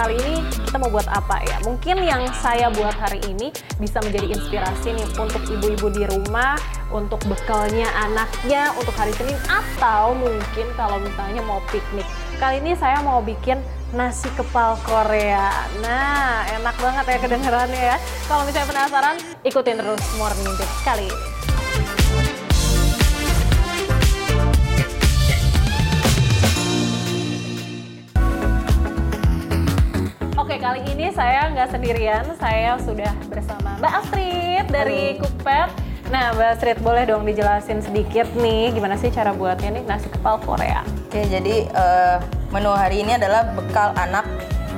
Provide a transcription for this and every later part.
kali ini kita mau buat apa ya? Mungkin yang saya buat hari ini bisa menjadi inspirasi nih untuk ibu-ibu di rumah, untuk bekalnya anaknya untuk hari Senin atau mungkin kalau misalnya mau piknik. Kali ini saya mau bikin nasi kepal Korea. Nah, enak banget ya kedengarannya ya. Kalau misalnya penasaran, ikutin terus Morning Tips kali ini. Nggak sendirian. Saya sudah bersama Mbak Astrid dari Cookpad. Nah, Mbak Astrid boleh dong dijelasin sedikit nih gimana sih cara buatnya nih nasi kepal Korea? Oke, jadi eh, menu hari ini adalah bekal anak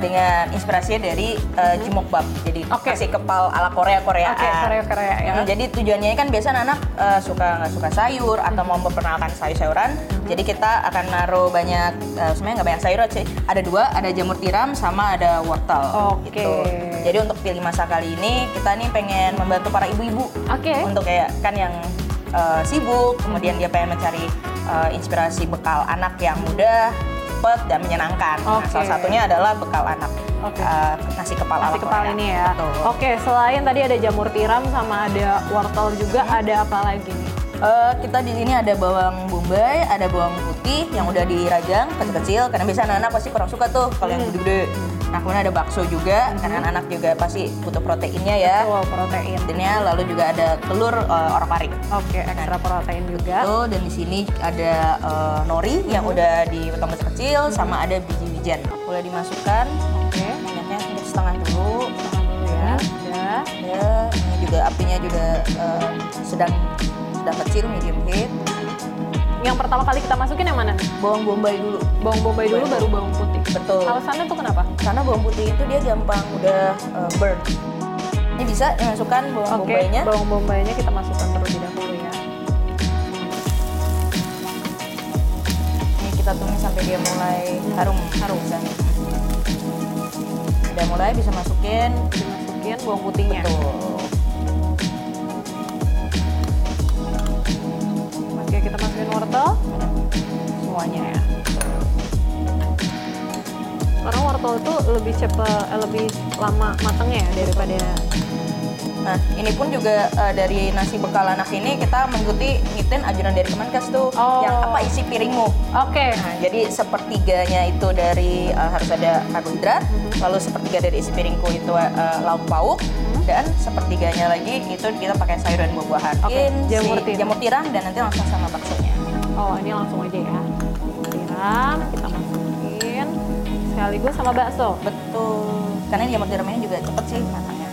dengan inspirasinya dari uh, jimokbap. Jadi Oke. nasi kepal ala Korea Korea. Oke, Korea-Korea ya. jadi tujuannya kan biasa anak eh, suka nggak suka sayur atau mau memperkenalkan sayur-sayuran. Jadi kita akan naruh banyak, eh, sebenarnya nggak banyak sayur sih. Ada dua, ada jamur tiram sama ada wortel. Oke. Gitu. Jadi untuk pilih masa kali ini kita nih pengen membantu para ibu-ibu Oke. untuk kayak kan yang uh, sibuk, kemudian dia pengen mencari uh, inspirasi bekal anak yang mudah, cepat dan menyenangkan. Nah, Oke. salah satunya adalah bekal anak Oke. uh, nasi kepal Nasi ala kepal Korea. ini ya. Betul. Oke, selain tadi ada jamur tiram sama ada wortel juga, ada apa lagi nih? Uh, kita di sini ada bawang bombay, ada bawang putih yang udah dirajang kecil-kecil karena biasa anak-anak pasti kurang suka tuh kalau yang gede-gede. Nah, kemudian ada bakso juga karena anak-anak juga pasti butuh proteinnya ya. Betul, protein. Proteinnya lalu juga ada telur uh, orok-arik. Oke, ekstra protein juga. Itu dan di sini ada eh, nori yang udah dipotong kecil-kecil sama ada biji wijen. Boleh dimasukkan Oke, minyaknya sedikit setengah dulu. dulu ya. Ya. Ya, ini juga apinya juga eh, sedang sedang kecil medium heat. Yang pertama kali kita masukin yang mana? Bawang bombay dulu. Bawang bombay dulu baru bawang putih. Betul. Alasannya tuh kenapa? Karena bawang putih itu dia gampang udah eh, burn. Ini bisa dimasukkan bawang Oke, bombaynya. bawang bombaynya kita masukkan terlebih dahulu ya. Ini kita tumis sampai dia mulai harum harum misalnya. Udah mulai bisa masukin. Dimasukin bawang putihnya. Betul. Wortel. Semuanya ya. Karena wortel itu lebih cepat, eh, lebih lama matangnya ya daripada Nah, ini pun juga eh, dari nasi bekal anak ini kita mengikuti ngikutin anjuran dari Kemenkes tuh Oh. yang apa isi piringmu. Oke. Nah, jadi sepertiganya itu dari eh, harus ada karbohidrat, Mhm. lalu sepertiga dari isi piringku itu eh, lauk pauk, Mhm. dan sepertiganya lagi itu kita pakai sayur dan buah-buahan. Oke, Mungkin jamur si tiram. jamur tiram dan nanti langsung sama baksonya. Oh, ini langsung aja ya. Tiram, kita masukin sekaligus sama bakso. Betul. Karena jamur tiram ini juga cepet sih matangnya.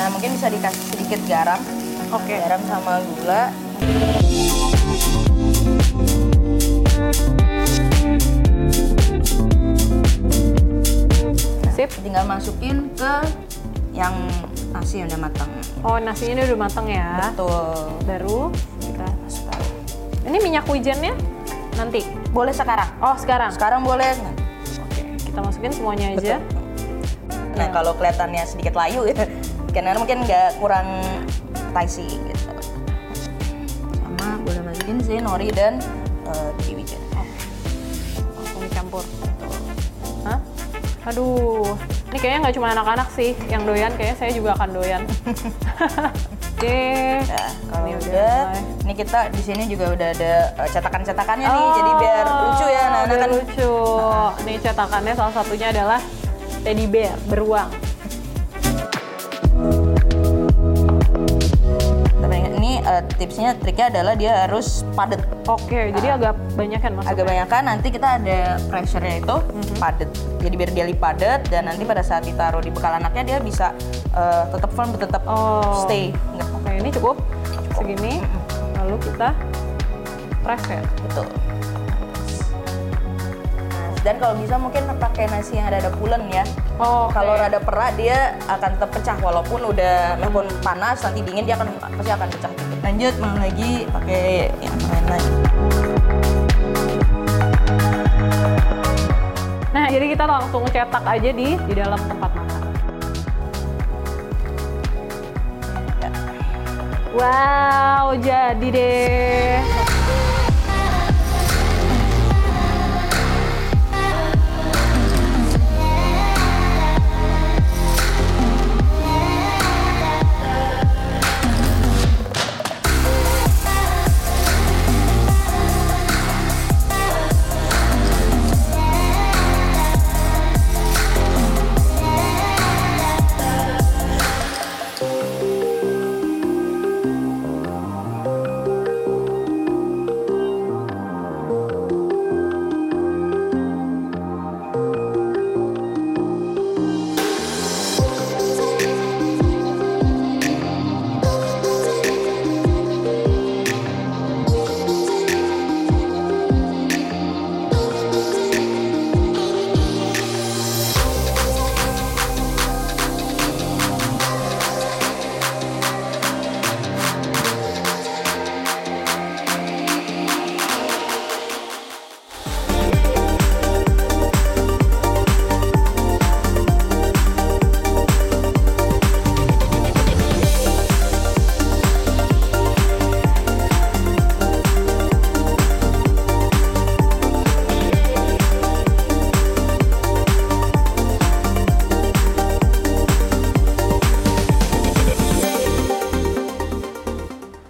Nah, mungkin bisa dikasih sedikit garam. Oke. Garam sama gula. Tinggal masukin ke yang nasi yang udah matang. Oh, nasinya ini udah matang ya. Betul. Baru kita Masukkan. Ini minyak wijennya nanti. Boleh sekarang. Oh, sekarang. Sekarang boleh. Oke, kita masukin semuanya aja. Nah, Ya. kalau kelihatannya sedikit layu ya, karena mungkin nggak kurang spicy gitu. Sama boleh masukin sih nori dan uh, biji wijen. Langsung dicampur. Hah? Aduh, ini kayaknya nggak cuma anak-anak sih yang doyan, kayaknya saya juga akan doyan. Oke. Nah, kalau Ini udah mulai. ini kita di sini juga udah ada uh, cetakan-cetakannya nih, jadi biar lucu ya. Nah, Oh, biar kan lucu. Nih cetakannya salah satunya adalah teddy bear beruang. Tipsnya triknya adalah dia harus padat. Oke, jadi agak banyak kan maksudnya? Agak banyak kan nanti kita ada pressure-nya itu Mhm. padat. Jadi biar dia lebih padat dan nanti pada saat ditaruh di bekal anaknya dia bisa uh, tetap firm, tetap Oh. stay. Oke, ini cukup segini. Lalu kita press ya. Betul. Dan kalau bisa mungkin pakai nasi yang ada ada pulen ya. Oh, Kalau rada perak dia akan tetap pecah walaupun udah walaupun panas nanti dingin dia akan pasti akan pecah. gitu. Lanjut mau lagi pakai yang lain lagi. Nah, jadi kita langsung cetak aja di di dalam tempat makan. Ya. Wow, jadi deh.